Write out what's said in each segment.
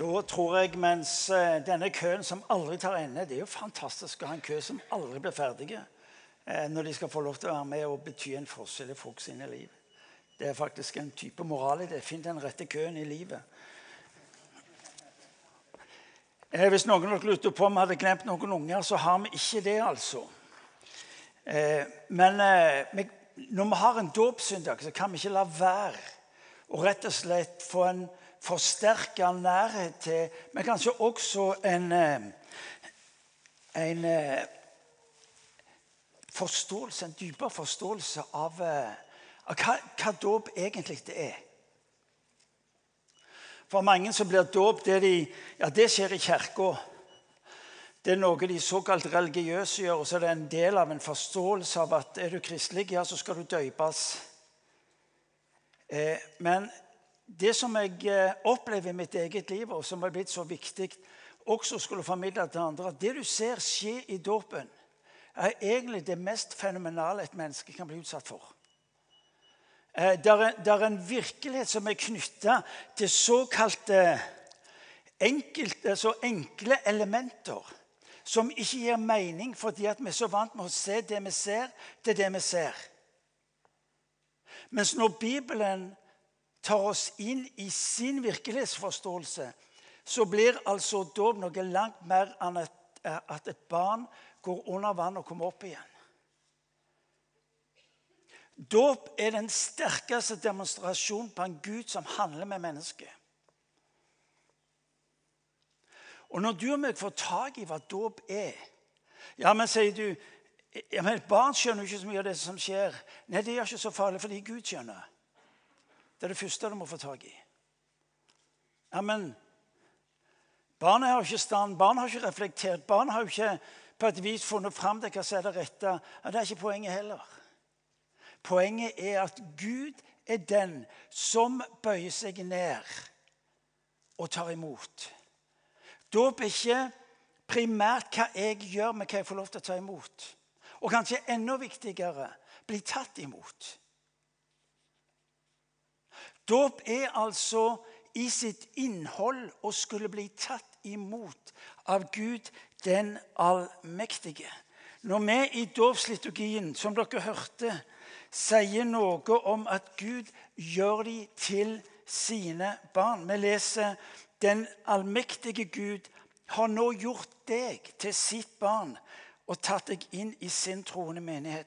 Da tror jeg, mens eh, denne køen som aldri tar ende Det er jo fantastisk å ha en kø som aldri blir ferdige eh, når de skal få lov til å være med og bety en forskjell i folk sine liv. Det er faktisk en type moral i det. Finn den rette køen i livet. Eh, hvis noen lurte på om vi hadde glemt noen unger, så har vi ikke det, altså. Men når vi har en dåpssøndag, så kan vi ikke la være å rett og slett få en forsterka nærhet til, men kanskje også en, eh, en eh, forståelse, en dypere forståelse av, eh, av hva, hva dåp egentlig det er. For mange som blir dåp det de, ja, det skjer i kirka. Det er noe de såkalt religiøse gjør, og så er det en del av en forståelse av at er du kristelig, ja, så skal du døpes. Eh, men det som jeg eh, opplever i mitt eget liv, og som har blitt så viktig også skulle formidle til andre, at det du ser skje i dåpen, er egentlig det mest fenomenale et menneske kan bli utsatt for. Eh, det er, en virkelighet som er knytta til såkalte enkelte, så enkle elementer som ikke gir mening fordi vi er så vant med å se det vi ser, til det vi ser. Mens når Bibelen tar oss inn i sin virkelighetsforståelse, så blir altså dåp noe langt mer enn at et barn går under vann og kommer opp igjen. Dåp er den sterkeste demonstrasjonen på en Gud som handler med mennesket. Og når du og meg får tak i hva dåp er Ja, men sier du ja, men barn skjønner jo ikke så mye av det som skjer. Nei, det er ikke så farlig fordi Gud skjønner. Det er det første du må få tak i. Ja, men barna har ikke stand, barna har ikke reflektert. barna har ikke på et vis funnet fram til hva som er det rette. Ja, det er ikke poenget heller. Poenget er at Gud er den som bøyer seg ned og tar imot. Dåp er ikke primært hva jeg gjør, men hva jeg får lov til å ta imot. Og kanskje enda viktigere bli tatt imot. Dåp er altså i sitt innhold å skulle bli tatt imot av Gud den allmektige. Når vi i dåpsliturgien, som dere hørte, sier noe om at Gud gjør de til sine barn Vi leser den allmektige Gud har nå gjort deg til sitt barn og tatt deg inn i sin troende menighet.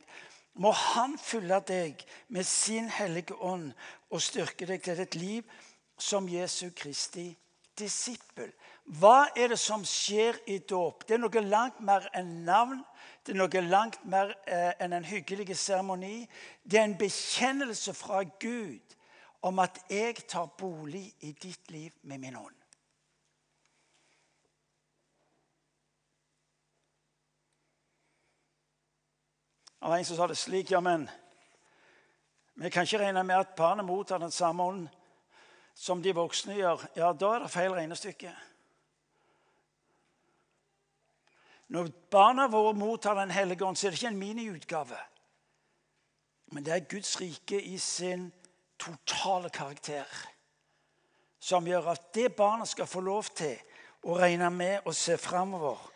Må Han fylle deg med sin hellige ånd og styrke deg til et liv som Jesu Kristi disippel. Hva er det som skjer i dåp? Det er noe langt mer enn navn. Det er noe langt mer eh, enn en hyggelig seremoni. Det er en bekjennelse fra Gud om at jeg tar bolig i ditt liv med min ånd. Det var en som sa det slik Ja, men vi kan ikke regne med at barnet mottar den samme ånd som de voksne gjør. Ja, da er det feil regnestykke. Når barna våre mottar Den hellige ånd, så er det ikke en miniutgave. Men det er Guds rike i sin totale karakter som gjør at det barnet skal få lov til å regne med å se framover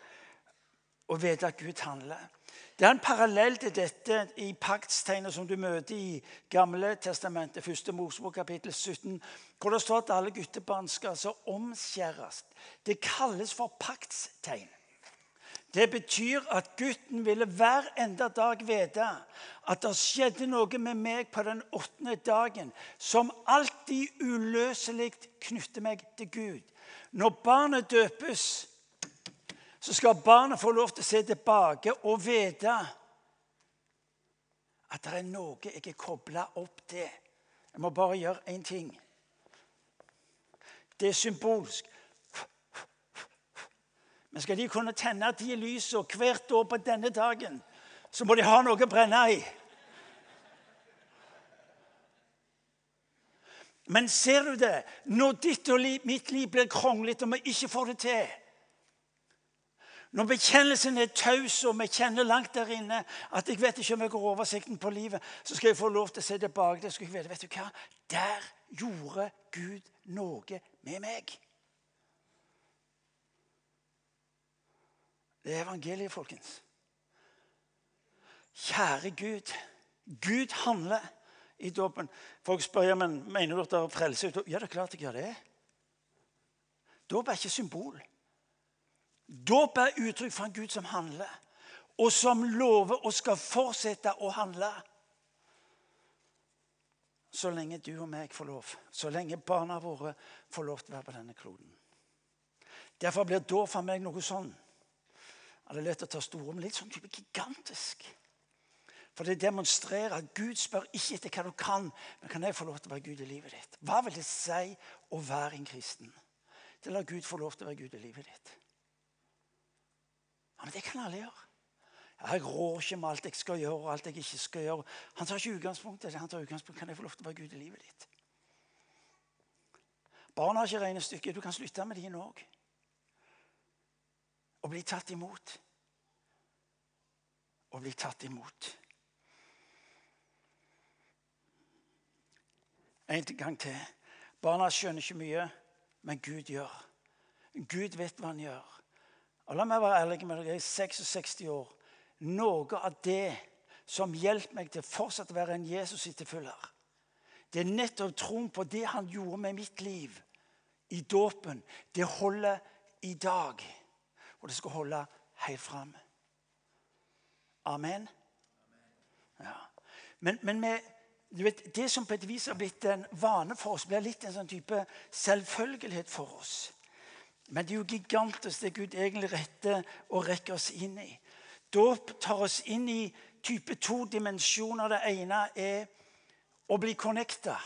og vite at Gud handler. Det er en parallell til dette i paktstegnet som du møter i Gamle testamentet, 1. Mosebok kapittel 17, hvor det står at alle guttebarn skal altså omskjæres. Det kalles for paktstegn. Det betyr at gutten ville hver enda dag vite at det skjedde noe med meg på den åttende dagen som alltid uløselig knytter meg til Gud. Når barnet døpes, så skal barnet få lov til å se tilbake og vite at det er noe jeg er kobla opp til. Jeg må bare gjøre én ting. Det er symbolsk. Men skal de kunne tenne de lysene hvert år på denne dagen, så må de ha noe å brenne i. Men ser du det? Når ditt og mitt liv blir kronglete og vi ikke får det til når bekjennelsen er taus, og vi kjenner langt der inne at jeg vet ikke om jeg har oversikten på livet, så skal jeg få lov til å se tilbake det Skal jeg vite, vet du hva? Der gjorde Gud noe med meg. Det er evangeliet, folkens. Kjære Gud. Gud handler i dåpen. Folk spør men mener du at det er frelse. Ja, det er klart jeg gjør det. Dåp er ikke symbol. Dåp er uttrykk for en Gud som handler, og som lover og skal fortsette å handle. Så lenge du og meg får lov, så lenge barna våre får lov til å være på denne kloden. Derfor blir dåp for meg noe sånn ja, Det er lett å ta store, men litt sånn type gigantisk. For det demonstrerer at Gud spør ikke etter hva du kan, men kan jeg få lov til å være Gud i livet ditt? Hva vil det si å være en kristen? Det lar Gud få lov til å være Gud i livet ditt. Ja, Men det kan alle gjøre. Jeg rår ikke med alt jeg skal gjøre og alt jeg ikke skal gjøre. Han tar ikke utgangspunkt i det. Han tar utgangspunkt kan jeg få lov til å være Gud i livet ditt. Barna har ikke regnestykket. Du kan slutte med dine òg. Og bli tatt imot. Og bli tatt imot. En gang til. Barna skjønner ikke mye, men Gud gjør. Gud vet hva han gjør. Og La meg være ærlig med deg. Jeg er 66 år. Noe av det som hjelper meg til fortsatt å være en Jesus-etterfølger, det er nettopp troen på det han gjorde med mitt liv i dåpen. Det holder i dag, og det skal holde helt fram. Amen. Ja. Men, men med vet, Det som på et vis har blitt en vane for oss, blir litt en sånn type selvfølgelighet for oss. Men det er jo gigantisk det Gud egentlig retter og rekker oss inn i. Dåp tar oss inn i type to dimensjoner. Det ene er å bli connecta.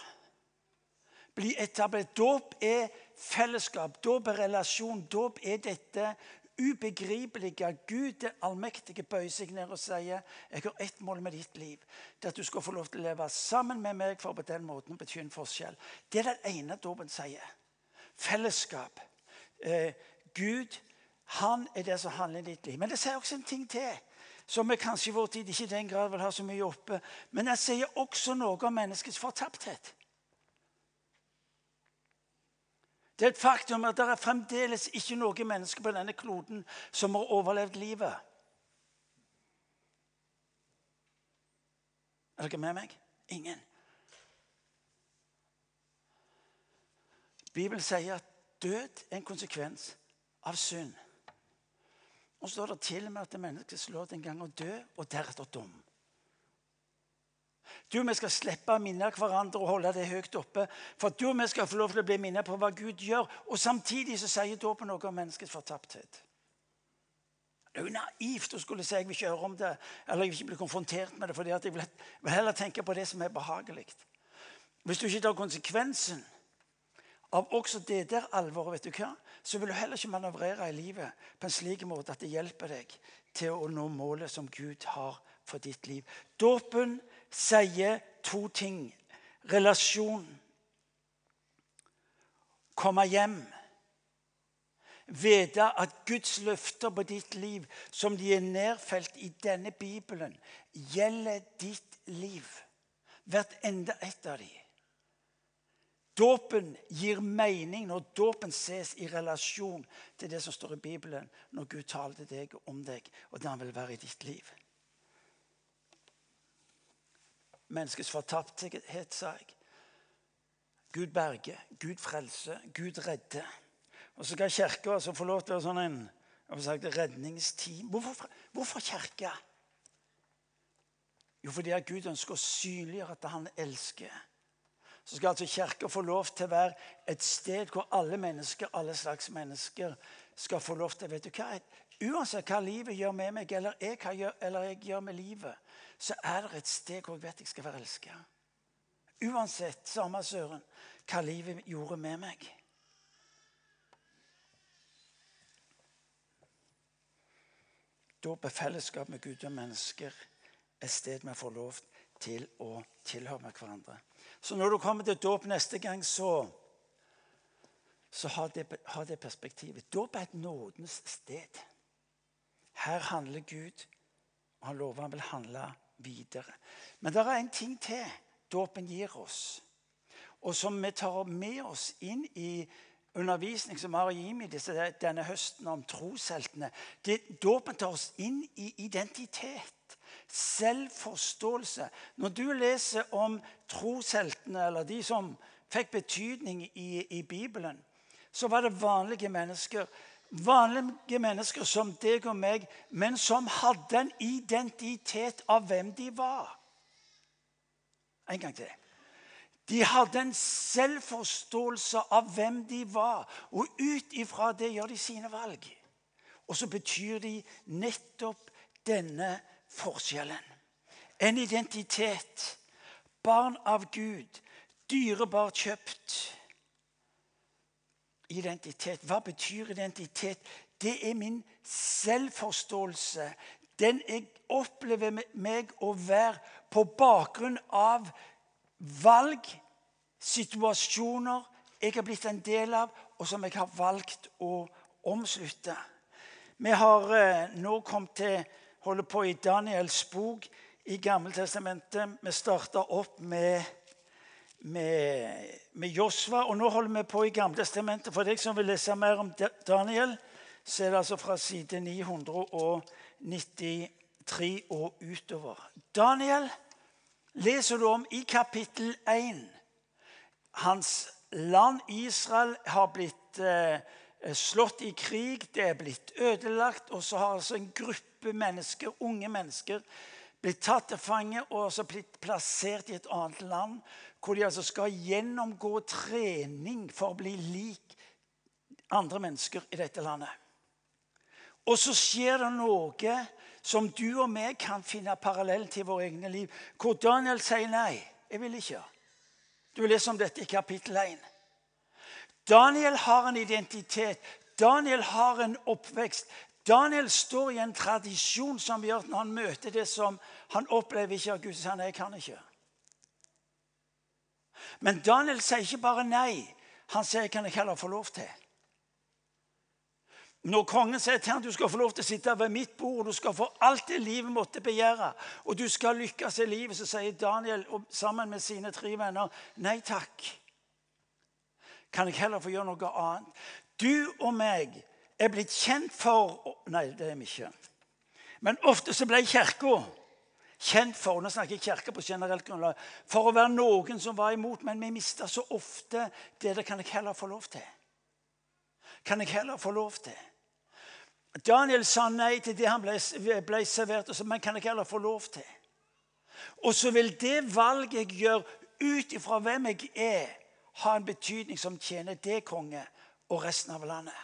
Bli etablert. Dåp er fellesskap. Dåp er relasjon. Dåp er dette ubegripelige Gud, den allmektige, bøyer seg ned og sier jeg har ett mål med ditt liv. Det at du skal få lov til å leve sammen med meg for på den måten å bety en forskjell. Det er det ene dåpen sier. Fellesskap. Eh, Gud, han er det som handler i ditt liv. Men det sier også en ting til. Som vi kanskje i vår tid ikke i den grad vil ha så mye oppe. Men det sier også noe om menneskets fortapthet. Det er et faktum at det er fremdeles ikke noen mennesker på denne kloden som har overlevd livet. Er dere med meg? Ingen. Bibelen sier at død er en konsekvens av synd. Og så står det til og med at mennesket slår en gang å dø, og deretter dom. Du og vi skal slippe å minne hverandre og holde det høyt oppe. For du og vi skal få lov til å bli minnet på hva Gud gjør. Og samtidig så sier dåpen noe om menneskets fortapthet. Det er jo naivt å skulle si jeg vil ikke høre om det, eller jeg vil ikke bli konfrontert med det. fordi jeg vil, heller tenke på det som er behagelig. Hvis du ikke tar konsekvensen av også det der alvoret, vet du hva, så vil du heller ikke manøvrere i livet på en slik måte at det hjelper deg til å nå målet som Gud har for ditt liv. Dåpen sier to ting. Relasjon. Komme hjem. Vite at Guds løfter på ditt liv, som de er nedfelt i denne Bibelen, gjelder ditt liv. Hvert enda ett av dem. Dåpen gir mening når dåpen ses i relasjon til det som står i Bibelen, når Gud taler til deg om deg, og det han vil være i ditt liv. menneskets fortapthet, sa jeg. Gud berger, Gud frelser, Gud redder. Og så skal Kirka altså få lov til å være sånn en sagt, redningsteam. Hvorfor, hvorfor kirke? Jo, fordi Gud ønsker å synliggjøre at han elsker. Så skal altså Kirka få lov til å være et sted hvor alle mennesker, alle slags mennesker skal få lov til vet du hva, Uansett hva livet gjør med meg, eller jeg, gjør, eller jeg gjør med livet, så er det et sted hvor jeg vet jeg skal være elsket. Uansett, samme søren, hva livet gjorde med meg. Dåp er fellesskap med Gud og mennesker. Et sted vi får lov til å tilhøre med hverandre. Så når du kommer til dåp neste gang, så, så ha, det, ha det perspektivet. Dåp er et nådens sted. Her handler Gud, og han lover han vil handle videre. Men det er en ting til dåpen gir oss, og som vi tar med oss inn i undervisning som har disse, denne høsten om trosheltene. Dåpen tar oss inn i identitet. Selvforståelse. Når du leser om trosheltene, eller de som fikk betydning i, i Bibelen, så var det vanlige mennesker. Vanlige mennesker som deg og meg, men som hadde en identitet av hvem de var. En gang til. De hadde en selvforståelse av hvem de var, og ut ifra det gjør de sine valg. Og så betyr de nettopp denne forskjellen. En identitet. Barn av Gud. Dyrebart kjøpt. Identitet. Hva betyr identitet? Det er min selvforståelse. Den jeg opplever meg å være på bakgrunn av valg, situasjoner jeg har blitt en del av, og som jeg har valgt å omslutte. Vi har eh, nå kommet til holder på i Daniels bok i Gammeltestamentet. Vi starta opp med, med, med, Josva, og nå holder vi på i Gammeltestamentet. For deg som vil lese mer om Daniel, så er det altså fra side 993 og utover. Daniel leser du om i kapittel 1. Hans land Israel har blitt eh, slått i krig, det er blitt ødelagt. Og så har altså en gruppe mennesker, unge mennesker blitt tatt til fange og altså blitt plassert i et annet land. Hvor de altså skal gjennomgå trening for å bli lik andre mennesker i dette landet. Og så skjer det noe som du og vi kan finne parallell til våre egne liv. Hvor Daniel sier nei. Jeg vil ikke. Du leser om dette i kapittel 1. Daniel har en identitet. Daniel har en oppvekst. Daniel står i en tradisjon som gjør at når han møter det som han opplever ikke av Gud, sier han jeg kan ikke. Men Daniel sier ikke bare nei. Han sier kan jeg heller få lov til. Når kongen sier til ham du skal få lov til å sitte ved mitt bord, du skal få alt det livet måtte begjære, og du skal lykkes i livet, så sier Daniel sammen med sine tre venner nei takk. Kan jeg heller få gjøre noe annet? Du og meg er blitt kjent for Nei, det er vi ikke. Men ofte så ble Kirka kjent for nå snakker jeg kjerke på generelt grunnlag, for å være noen som var imot. Men vi mista så ofte det. Det kan jeg heller få lov til. Kan jeg heller få lov til. Daniel sa nei til det han ble, ble servert, men kan jeg heller få lov til? Og så vil det valget jeg gjør ut ifra hvem jeg er, ha en betydning som tjener det konge og resten av landet.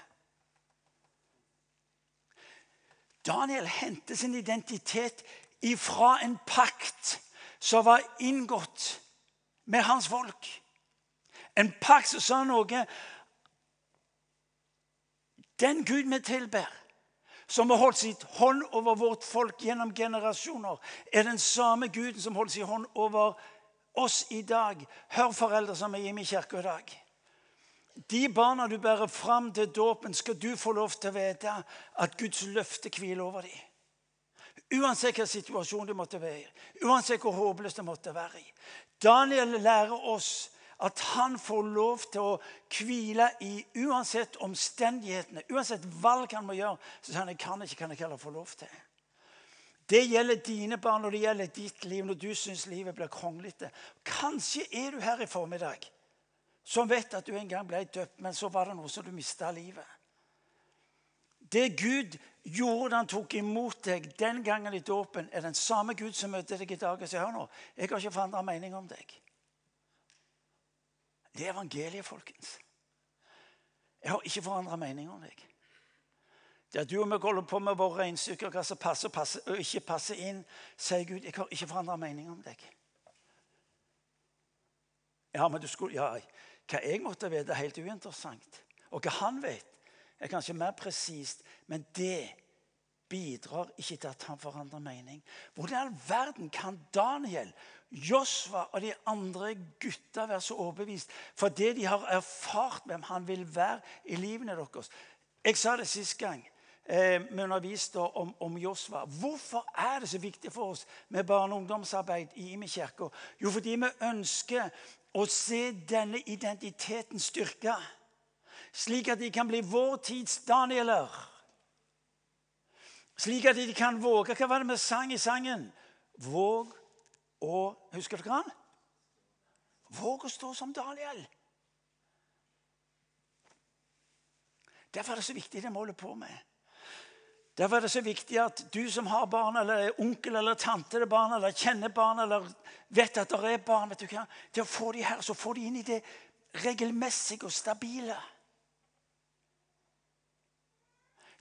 Daniel henter sin identitet ifra en pakt som var inngått med hans folk. En pakt som sa noe Den Gud vi tilber, som har holdt sitt hånd over vårt folk gjennom generasjoner, er den samme Guden som holder sin hånd over oss i dag. Hør, foreldre som er hjemme i kirka i dag. De barna du bærer fram til dåpen, skal du få lov til å vite at Guds løfte hviler over dem. Uansett hvilken situasjon du måtte være i, uansett hvor håpløst det måtte være i. Daniel lærer oss at han får lov til å hvile i uansett omstendighetene, uansett valg han må gjøre. Så sier han jeg kan ikke, kan jeg heller få lov til. Det gjelder dine barn og det gjelder ditt liv når du syns livet blir kronglete. Kanskje er du her i formiddag som vet at du en gang ble døpt, men så var det noe som du mista livet. Det Gud gjorde da han tok imot deg den gangen i dåpen, er den samme Gud som møter deg i dag og sier hør nå, jeg har ikke forandra mening om deg. Det er evangeliet, folkens. Jeg har ikke forandra mening om deg. Det at du og vi holder på med våre regnestykker, hva som passer, passer og ikke passer inn, sier Gud, jeg har ikke forandra mening om deg. Ja, men du skulle, ja, Hva jeg måtte vite, er helt uinteressant. Og hva han vet, er kanskje mer presist, men det bidrar ikke til at han forandrer mening. Hvordan i all verden kan Daniel Josva og de andre gutta være så overbevist fordi de har erfart hvem han vil være i livene deres. Jeg sa det sist gang vi underviste om, om Josva. Hvorfor er det så viktig for oss med barne- og ungdomsarbeid i Imi kirke? Jo, fordi vi ønsker å se denne identiteten styrka. slik at de kan bli vår tids Danieler. Slik at de kan våge Hva var det vi sang i sangen? Våg å Husker dere han? Våg å stå som Daniel. Derfor er det så viktig det vi holder på med. Derfor er det så viktig at du som har barn, eller er onkel eller tante til barn, eller kjenner barn, eller vet at det er barn vet du hva? Til å få de her, så får de inn i det regelmessige og stabile.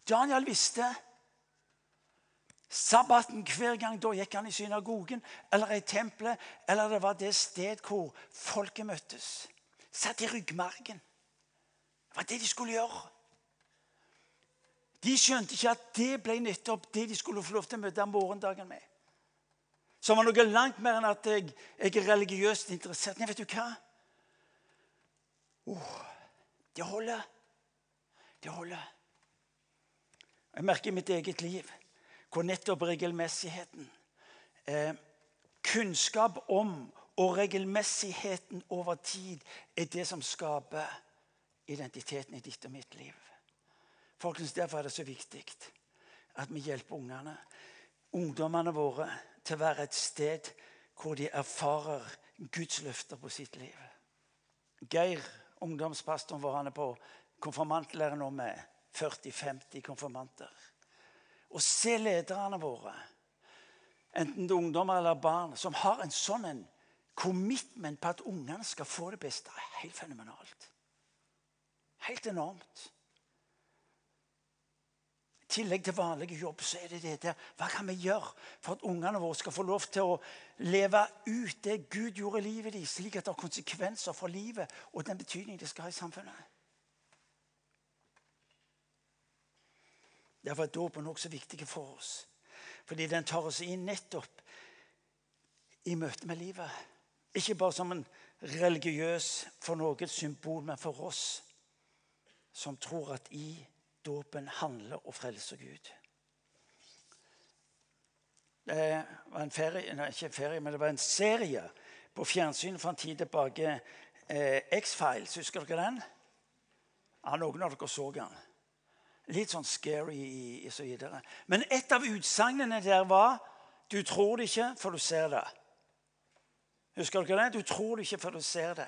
Daniel visste sabbaten hver gang. Da gikk han i synagogen eller i tempelet, eller det var det sted hvor folket møttes. Satt i ryggmargen. Det var det de skulle gjøre. De skjønte ikke at det ble nettopp det de skulle få lov til å møte morgendagen med. Som var noe langt mer enn at jeg, jeg er religiøst interessert. Nei, vet du hva? Oh, det holder. Det holder. Jeg merker i mitt eget liv hvor nettopp regelmessigheten eh, Kunnskap om og regelmessigheten over tid er det som skaper identiteten i ditt og mitt liv. Folkens, Derfor er det så viktig at vi hjelper ungene, ungdommene våre til å være et sted hvor de erfarer Guds løfter på sitt liv. Geir, ungdomspastoren vår, han er på konfirmantlære nå med 40-50 konfirmanter. Og se lederne våre, enten det er ungdommer eller barn, som har en sånn en commitment på at ungene skal få det beste. er Helt fenomenalt. Helt enormt. Tillegg til vanlig jobb så er det det der. Hva kan vi gjøre for at ungene våre skal få lov til å leve ut det Gud gjorde i livet deres, slik at det har konsekvenser for livet og den betydning det skal ha i samfunnet? Derfor er dåpen også viktig for oss. Fordi den tar oss inn nettopp i møte med livet. Ikke bare som en religiøs for noe symbol, men for oss som tror at i dåpen handler å frelse Gud. Det var en ferie, nei, ikke ferie, men det var en serie på fjernsynet for en tid tilbake. Eh, X-Files, husker dere den? Ja, Noen av dere så den. Litt sånn scary og så videre. Men et av utsagnene der var du tror det ikke før du ser det. Husker dere det? Du tror det ikke før du ser det.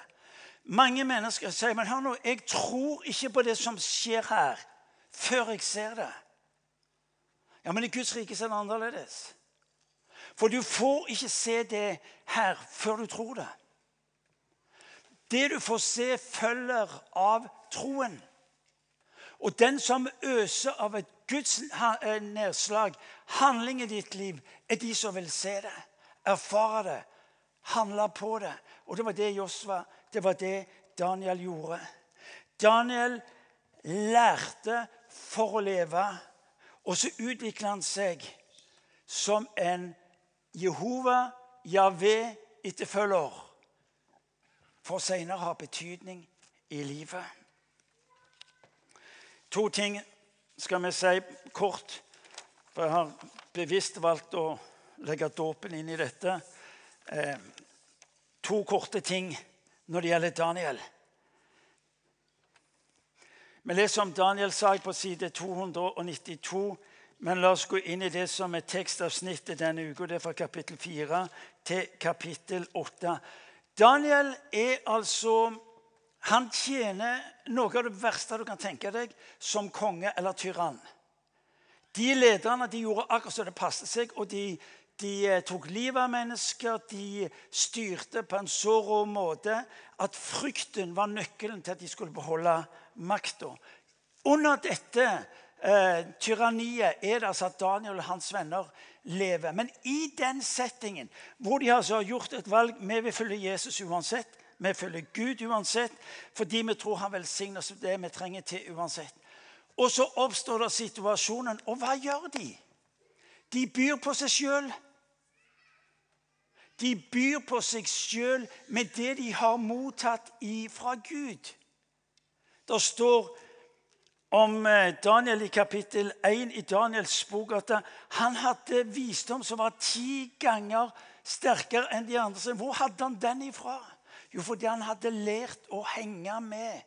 Mange mennesker sier men hør nå, jeg tror ikke på det som skjer her før jeg ser det. Ja, Men i Guds rike er det annerledes. For du får ikke se det her før du tror det. Det du får se, følger av troen. Og den som øser av et Guds eh, nedslag, handling i ditt liv, er de som vil se det, erfare det, handle på det. Og det var det Josva, det var det Daniel gjorde. Daniel lærte for å leve. Og så utvikler han seg som en Jehova, Javé-etterfølger. For senere har betydning i livet. To ting skal vi si kort. For jeg har bevisst valgt å legge dåpen inn i dette. Eh, to korte ting når det gjelder Daniel. Vi leser om Daniel sak på side 292. Men la oss gå inn i det som er tekstavsnittet denne uka. Det er fra kapittel 4 til kapittel 8. Daniel er altså Han tjener noe av det verste du kan tenke deg som konge eller tyrann. De lederne de gjorde akkurat som det passet seg, og de, de eh, tok livet av mennesker. De styrte på en så rå måte at frykten var nøkkelen til at de skulle beholde makta. Under dette eh, tyranniet er det altså at Daniel og hans venner lever. Men i den settingen hvor de altså har gjort et valg Vi vil følge Jesus uansett. Vi følger Gud uansett, fordi vi tror han velsigner oss det vi trenger til uansett. Og så oppstår det situasjonen, og hva gjør de? De byr på seg sjøl. De byr på seg sjøl med det de har mottatt fra Gud. Det står om eh, Daniel i kapittel 1 i Daniels bok at han hadde visdom som var ti ganger sterkere enn de andre. Hvor hadde han den ifra? Jo, fordi han hadde lært å henge med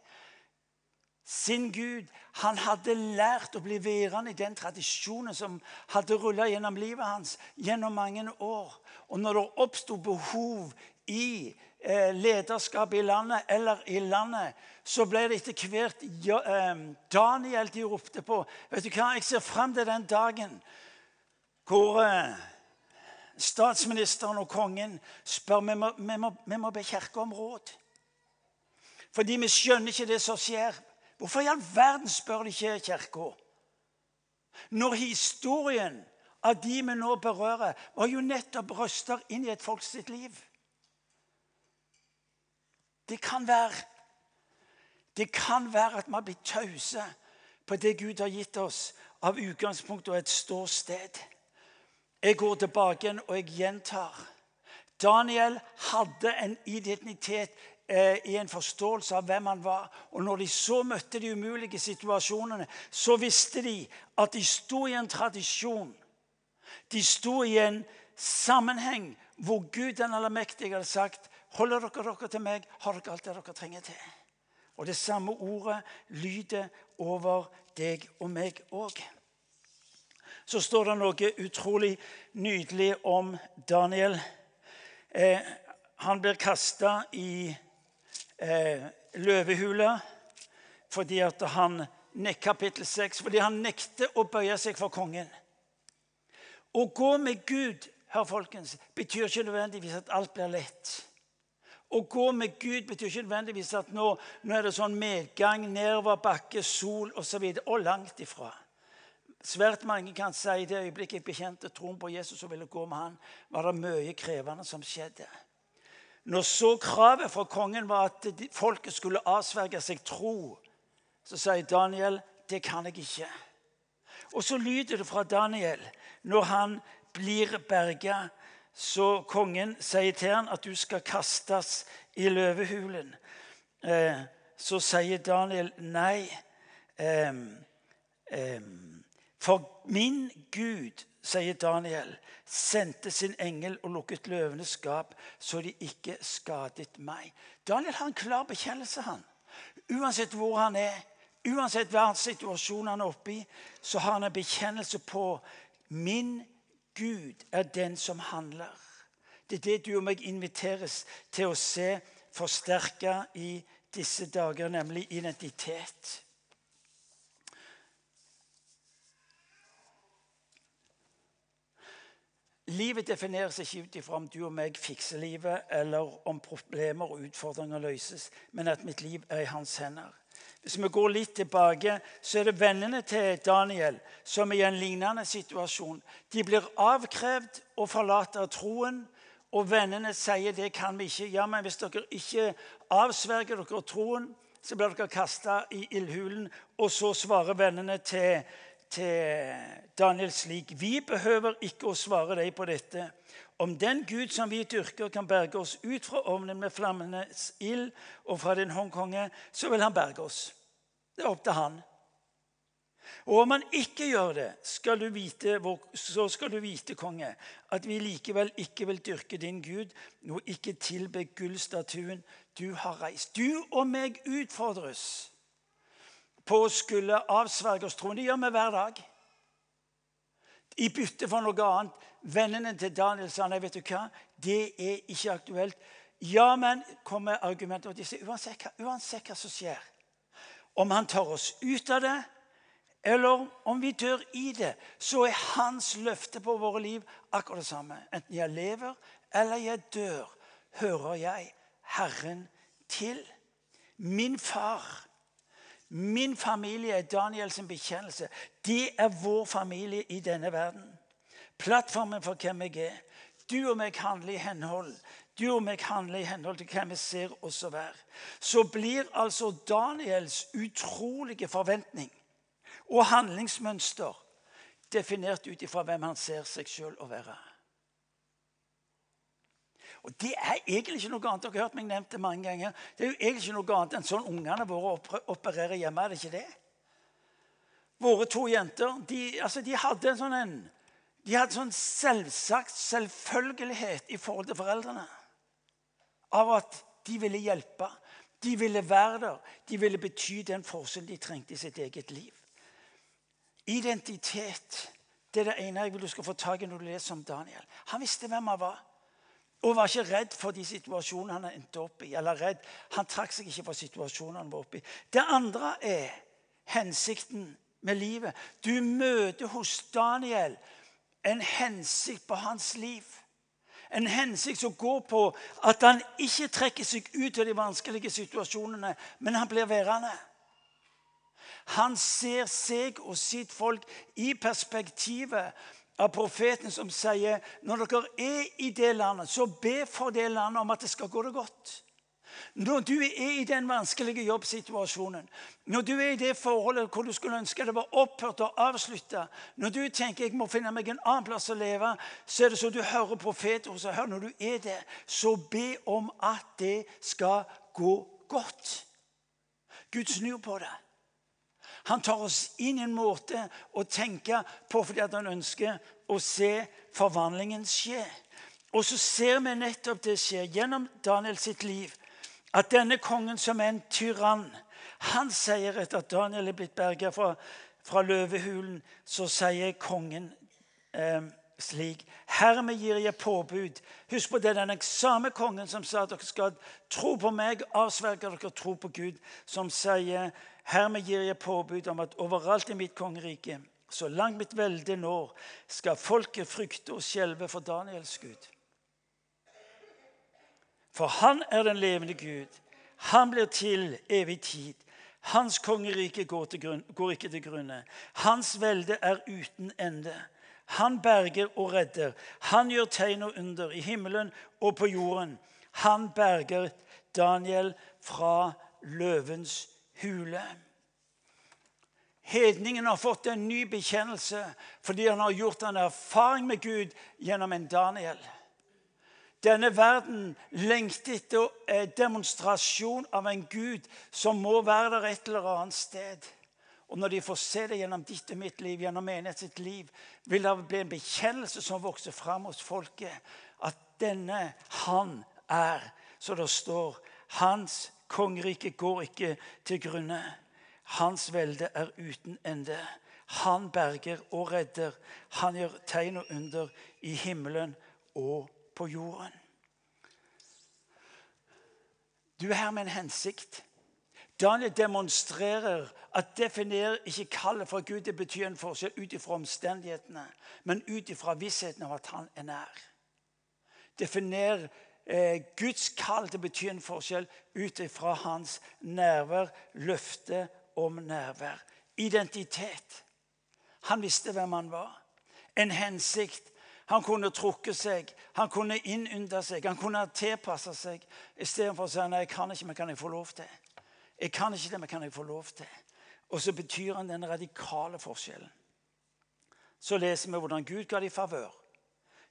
sin Gud. Han hadde lært å bli værende i den tradisjonen som hadde rulla gjennom livet hans gjennom mange år. Og når det oppsto behov i eh, lederskapet i landet eller i landet, så ble det etter hvert eh, Daniel de ropte på. Vet du hva? Jeg ser fram til den dagen hvor eh, statsministeren og kongen spør vi må, vi må, vi må be kirka om råd. Fordi vi skjønner ikke det som skjer. Hvorfor i all verden spør de ikke Kirka? Når historien av de vi nå berører, var jo nettopp røster inn i et sitt liv. Det kan være det kan være at vi har blitt tause på det Gud har gitt oss av utgangspunkt og et ståsted. Jeg går tilbake igjen og jeg gjentar. Daniel hadde en identitet eh, i en forståelse av hvem han var. Og når de så møtte de umulige situasjonene, så visste de at de sto i en tradisjon. De sto i en sammenheng hvor Gud den allmektige hadde sagt Holder dere dere til meg, har dere alt det dere trenger til. Og det samme ordet lyder over deg og meg òg. Så står det noe utrolig nydelig om Daniel. Eh, han blir kasta i eh, løvehula fordi at han kapittel 6, fordi han nekter å bøye seg for kongen. Å gå med Gud hør folkens, betyr ikke nødvendigvis at alt blir lett. Å gå med Gud betyr ikke nødvendigvis at nå, nå er det sånn medgang, nedoverbakke, sol osv. Og, og langt ifra. Svært mange kan si i det øyeblikket jeg bekjente troen på Jesus og ville gå med han, var det mye krevende som skjedde. Når så kravet fra kongen var at folket skulle avsverge seg tro, så sier Daniel det kan jeg ikke. Og så lyder det fra Daniel når han blir berga. Så kongen sier til han at du skal kastes i løvehulen. Eh, så sier Daniel nei. For min Gud sier Daniel, sendte sin engel og lukket løvenes skap, så de ikke skadet meg. Daniel har en klar bekjennelse. han. Uansett hvor han er, uansett hva situasjon han er oppe i, så har han en bekjennelse på min Gud er den som handler. Det er det du og meg inviteres til å se forsterka i disse dager, nemlig identitet. Livet defineres ikke ut ifra om du og meg fikser livet, eller om problemer og utfordringer løses, men at mitt liv er i hans hender. Hvis vi går litt tilbake, så er det vennene til Daniel som er i en lignende situasjon. De blir avkrevd å forlate troen, og vennene sier det kan vi ikke. Ja, men hvis dere ikke avsverger dere troen, så blir dere kasta i ildhulen. Og så svarer vennene til til Daniel slik.: Vi behøver ikke å svare deg på dette. Om den Gud som vi dyrker, kan berge oss ut fra ovnen med flammenes ild og fra din håndkonge, så vil han berge oss. Det er opp til han. Og om han ikke gjør det, skal vite, så skal du vite, konge, at vi likevel ikke vil dyrke din Gud og ikke tilbe gullstatuen du har reist. Du og meg utfordres på å skulle avsverge oss troen. Det gjør vi hver dag. I bytte for noe annet. Vennene til Daniel sa nei, vet du hva? det er ikke aktuelt. Ja, men kommer argumentet og de sier uansett, uansett hva som skjer, om han tar oss ut av det, eller om vi dør i det, så er hans løfte på våre liv akkurat det samme. Enten jeg lever eller jeg dør, hører jeg Herren til. Min far Min familie er Daniels bekjennelse. De er vår familie i denne verden. Plattformen for hvem jeg er. Du og meg handler i henhold. Du og meg handler i henhold til hvem vi ser oss å være. Så blir altså Daniels utrolige forventning og handlingsmønster definert ut ifra hvem han ser seg sjøl å være. Og Det er egentlig ikke noe annet. Dere har hørt meg nevnt det mange ganger. Det er jo egentlig ikke noe annet enn sånn ungene våre opererer hjemme. Er det ikke det? Våre to jenter de, altså, de hadde en sånn en, de hadde sånn selvsagt selvfølgelighet i forhold til foreldrene. Av at de ville hjelpe. De ville være der. De ville bety den forskjellen de trengte i sitt eget liv. Identitet det er det ene jeg vil du skal få tak i når du leser om Daniel. Han visste hvem han var. Og var ikke redd for de situasjonene han endte opp i. eller redd. Han trakk seg ikke fra situasjonene han var oppe i. Det andre er hensikten med livet. Du møter hos Daniel en hensikt på hans liv. En hensikt som går på at han ikke trekker seg ut av de vanskelige situasjonene, men han blir værende. Han ser seg og sitt folk i perspektivet av profeten som sier når dere er i det landet, så be for det landet om at det skal gå det godt. Når du er i den vanskelige jobbsituasjonen, når du er i det forholdet hvor du skulle ønske det var opphørt og avslutta, når du tenker jeg må finne meg en annen plass å leve, så er det så du hører profeter og hør, når du er det, så be om at det skal gå godt. Gud snur på det. Han tar oss inn i en måte å tenke på fordi han ønsker å se forvandlingen skje. Og så ser vi nettopp det skje gjennom Daniel sitt liv. At denne kongen som er en tyrann, han sier etter at Daniel er blitt berget fra, fra løvehulen, så sier kongen eh, slik Hermed gir jeg påbud. Husk på det, den samme kongen som sa at dere skal tro på meg, avsverger dere tro på Gud, som sier Hermed gir jeg påbud om at overalt i mitt kongerike, så langt mitt velde når, skal folket frykte og skjelve for Daniels Gud. For han er den levende Gud. Han blir til evig tid. Hans kongerike går, grunn, går ikke til grunne. Hans velde er uten ende. Han berger og redder. Han gjør tegn og under i himmelen og på jorden. Han berger Daniel fra løvens hule. Hedningen har fått en ny bekjennelse fordi han har gjort en erfaring med Gud gjennom en Daniel. Denne verden lengter etter en demonstrasjon av en Gud som må være der et eller annet sted. Og Når de får se det gjennom ditt og mitt liv, gjennom menighet sitt liv, vil det bli en bekjennelse som vokser fram hos folket. At denne han er, så det står, hans Kongeriket går ikke til grunne. Hans velde er uten ende. Han berger og redder. Han gjør tegn og under i himmelen og på jorden. Du er her med en hensikt. Daniel demonstrerer at definerer ikke kallet fra Gud. Det betyr en forskjell ut ifra omstendighetene, men ut ifra vissheten av at han er nær. Definerer eh, Guds kall til å bety en forskjell ut ifra hans nærvær, løfte om nærvær. Identitet. Han visste hvem han var. En hensikt. Han kunne trukket seg, han kunne innynde seg, han kunne tilpasse seg. Istedenfor å si nei, jeg kan ikke, men kan jeg få lov til? Jeg kan ikke det, men kan jeg få lov til? Og så betyr han den radikale forskjellen. Så leser vi hvordan Gud ga dem favør.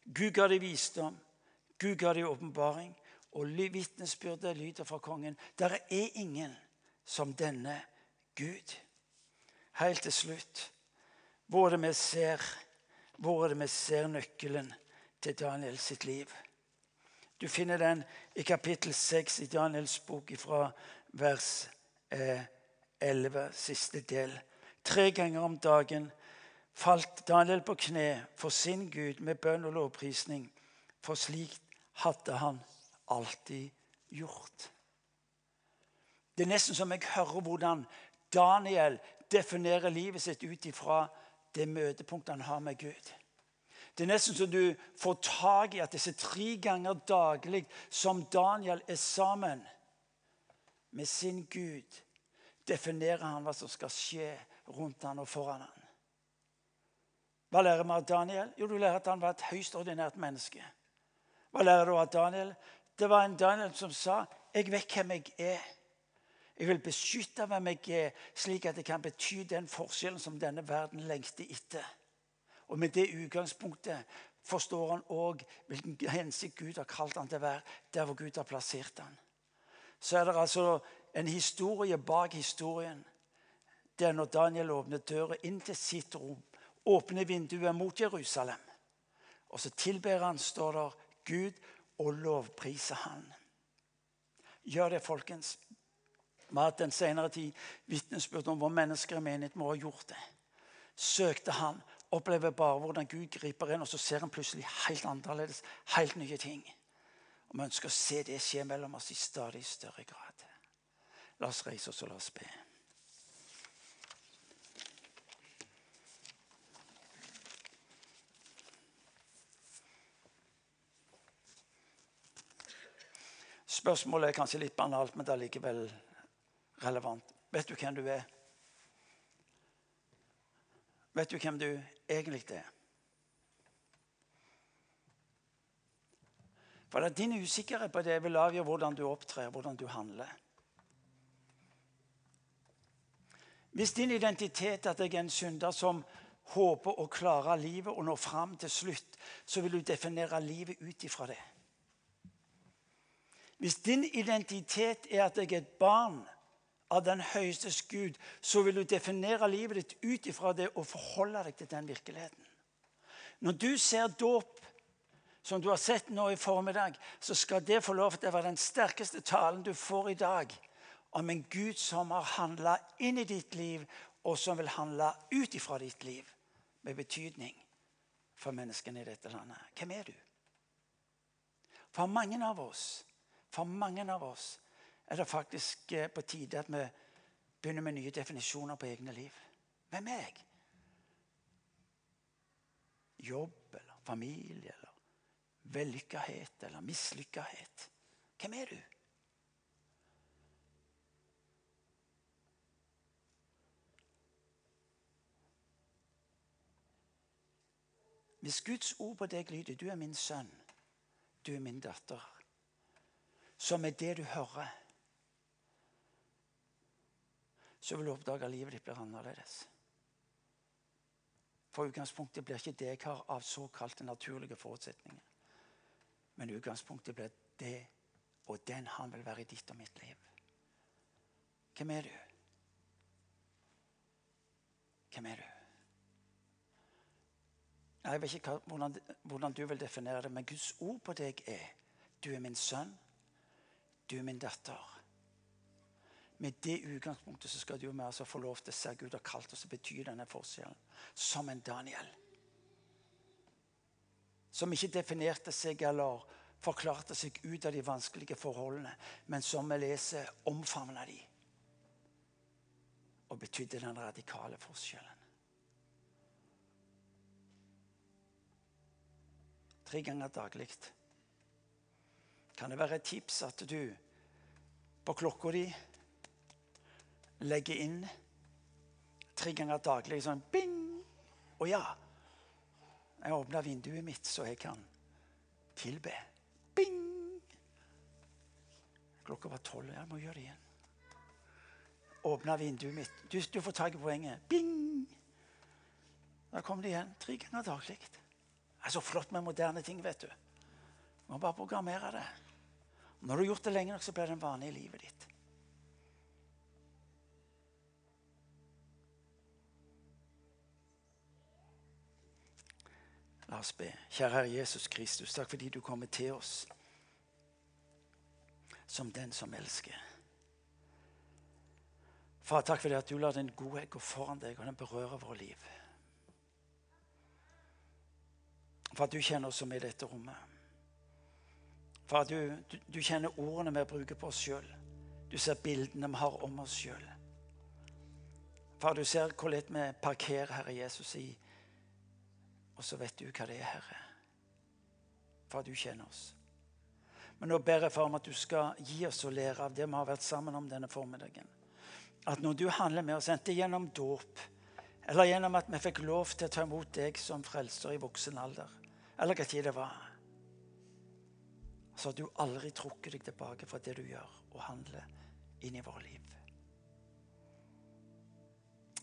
Gud ga dem visdom. Gud ga dem åpenbaring, og vitnesbyrdet lyder fra kongen. Der er ingen som denne Gud. Helt til slutt hvor er det vi ser, hvor er det vi ser nøkkelen til Daniel sitt liv. Du finner den i kapittel 6 i Daniels bok fra vers 11, eh, siste del. Tre ganger om dagen falt Daniel på kne for sin Gud med bønn og lovprisning. For slikt hadde han alltid gjort. Det er nesten som jeg hører hvordan Daniel definerer livet sitt ut ifra det møtepunktet han har med Gud. Det er nesten så du får tak i at disse tre ganger daglig som Daniel er sammen med sin Gud, definerer han hva som skal skje rundt han og foran han. Hva lærer vi av Daniel? Jo, du lærer at han var et høyst ordinært menneske. Hva lærer du av Daniel? Det var en Daniel som sa, 'Jeg vet hvem jeg er.' Jeg vil beskytte hvem jeg er, slik at det kan bety den forskjellen som denne verden lengter etter. Og med det utgangspunktet forstår han òg hvilken hensikt Gud har kalt han til å være, der hvor Gud har plassert han. Så er det altså en historie bak historien. Det er når Daniel åpner døra inn til sitt rom, åpner vinduet mot Jerusalem. Og så tilber han, står der, Gud og lovpriser han. Gjør det, folkens. Vi har hatt den senere tid vitnesbyrd om hvor mennesker i menighet må ha gjort det. Søkte han, opplever bare hvordan Gud griper inn, og så ser han plutselig helt annerledes, helt nye ting. Og Vi ønsker å se det skje mellom oss i stadig større grad. La oss reise oss og la oss be. Spørsmålet er kanskje litt banalt, men det er likevel relevant. Vet du hvem du er? Vet du hvem du egentlig er? For det er din usikkerhet på det vil avgjøre hvordan du opptrer, hvordan du handler. Hvis din identitet er at jeg er en synder som håper å klare livet og nå fram til slutt, så vil du definere livet ut ifra det. Hvis din identitet er at jeg er et barn av den høyestes Gud, så vil du definere livet ditt ut ifra det og forholde deg til den virkeligheten. Når du ser dåp, som du har sett nå i formiddag, så skal det få lov til å være den sterkeste talen du får i dag om en Gud som har handla inn i ditt liv, og som vil handle ut ifra ditt liv med betydning for menneskene i dette landet. Hvem er du? For mange av oss for mange av oss er det faktisk eh, på tide at vi begynner med nye definisjoner på egne liv. Hvem er jeg? Jobb eller familie eller vellykkethet eller mislykkethet. Hvem er du? Hvis Guds ord på deg lyder 'Du er min sønn, du er min datter', som er det du hører, så vil du oppdage at livet ditt blir annerledes. For utgangspunktet blir ikke det jeg har av såkalte naturlige forutsetninger. Men utgangspunktet blir det og den han vil være i ditt og mitt liv. Hvem er du? Hvem er du? Jeg vet ikke hvordan, du vil definere det, men Guds ord på deg er du er min sønn. Du min datter. Med det utgangspunktet så skal du og vi få lov til å se Gud har kalt oss å bety denne forskjellen. Som en Daniel. Som ikke definerte seg eller forklarte seg ut av de vanskelige forholdene, men som vi leser, omfavna de. Og betydde den radikale forskjellen. Tre ganger daglig kan det være et tips at du på klokka di legger inn tre ganger daglig sånn bing. Og ja, jeg åpner vinduet mitt så jeg kan tilbe. Bing! Klokka var tolv. Jeg må gjøre det igjen. Åpne vinduet mitt. Du, du får tak i poenget. Bing! Da kom det igjen. Tre ganger daglig. Det er så flott med moderne ting, vet. Du må bare programmere det. Når du har gjort det lenge nok, så blir det en vane i livet ditt. La oss be. Kjære Herre Jesus Kristus, takk fordi du kommer til oss som den som elsker. Far, takk for at du lar din godhet gå foran deg, og den berører våre liv. For at du kjenner oss som i dette rommet. Far, du, du, du kjenner ordene vi bruker på oss sjøl. Du ser bildene vi har om oss sjøl. Far, du ser hvor lett vi parkerer Herre Jesus i Og så vet du hva det er, Herre. Far, du kjenner oss. Men nå ber jeg for om at du skal gi oss å lære av det vi har vært sammen om denne formiddagen. At når du handler med oss, enten gjennom dåp eller gjennom at vi fikk lov til å ta imot deg som frelser i voksen alder, eller hva tid det var så har du aldri trukket deg tilbake fra det du gjør og handler inn i våre liv.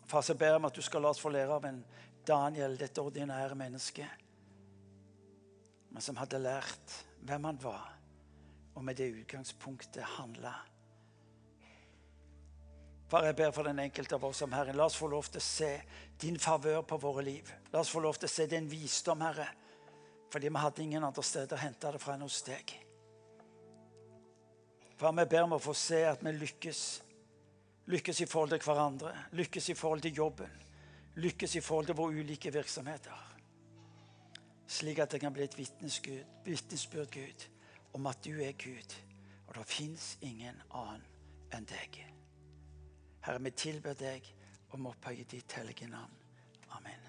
Far, så ber jeg om at du skal la oss få lære av en Daniel, dette ordinære mennesket, men som hadde lært hvem han var, og med det utgangspunktet handla. Far, jeg ber for den enkelte av oss som Herren. La oss få lov til å se din favør på våre liv. La oss få lov til å se din visdom, Herre. Fordi vi hadde ingen andre steder å hente det fra enn hos deg. Far, vi ber om å få se at vi lykkes Lykkes i forhold til hverandre. Lykkes i forhold til jobben. Lykkes i forhold til våre ulike virksomheter. Slik at det kan bli et vitnesbyrd, Gud, om at du er Gud, og det fins ingen annen enn deg. Herre, vi tilber deg om å opphøye ditt hellige navn. Amen.